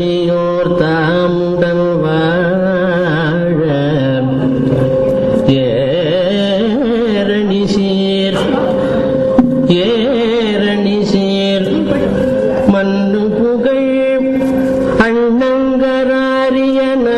தனியோர் தாம் உடல் வாழ ஏரணி சீர் ஏரணி சீர் மண்ணு புகழ் அண்ணங்கராரியன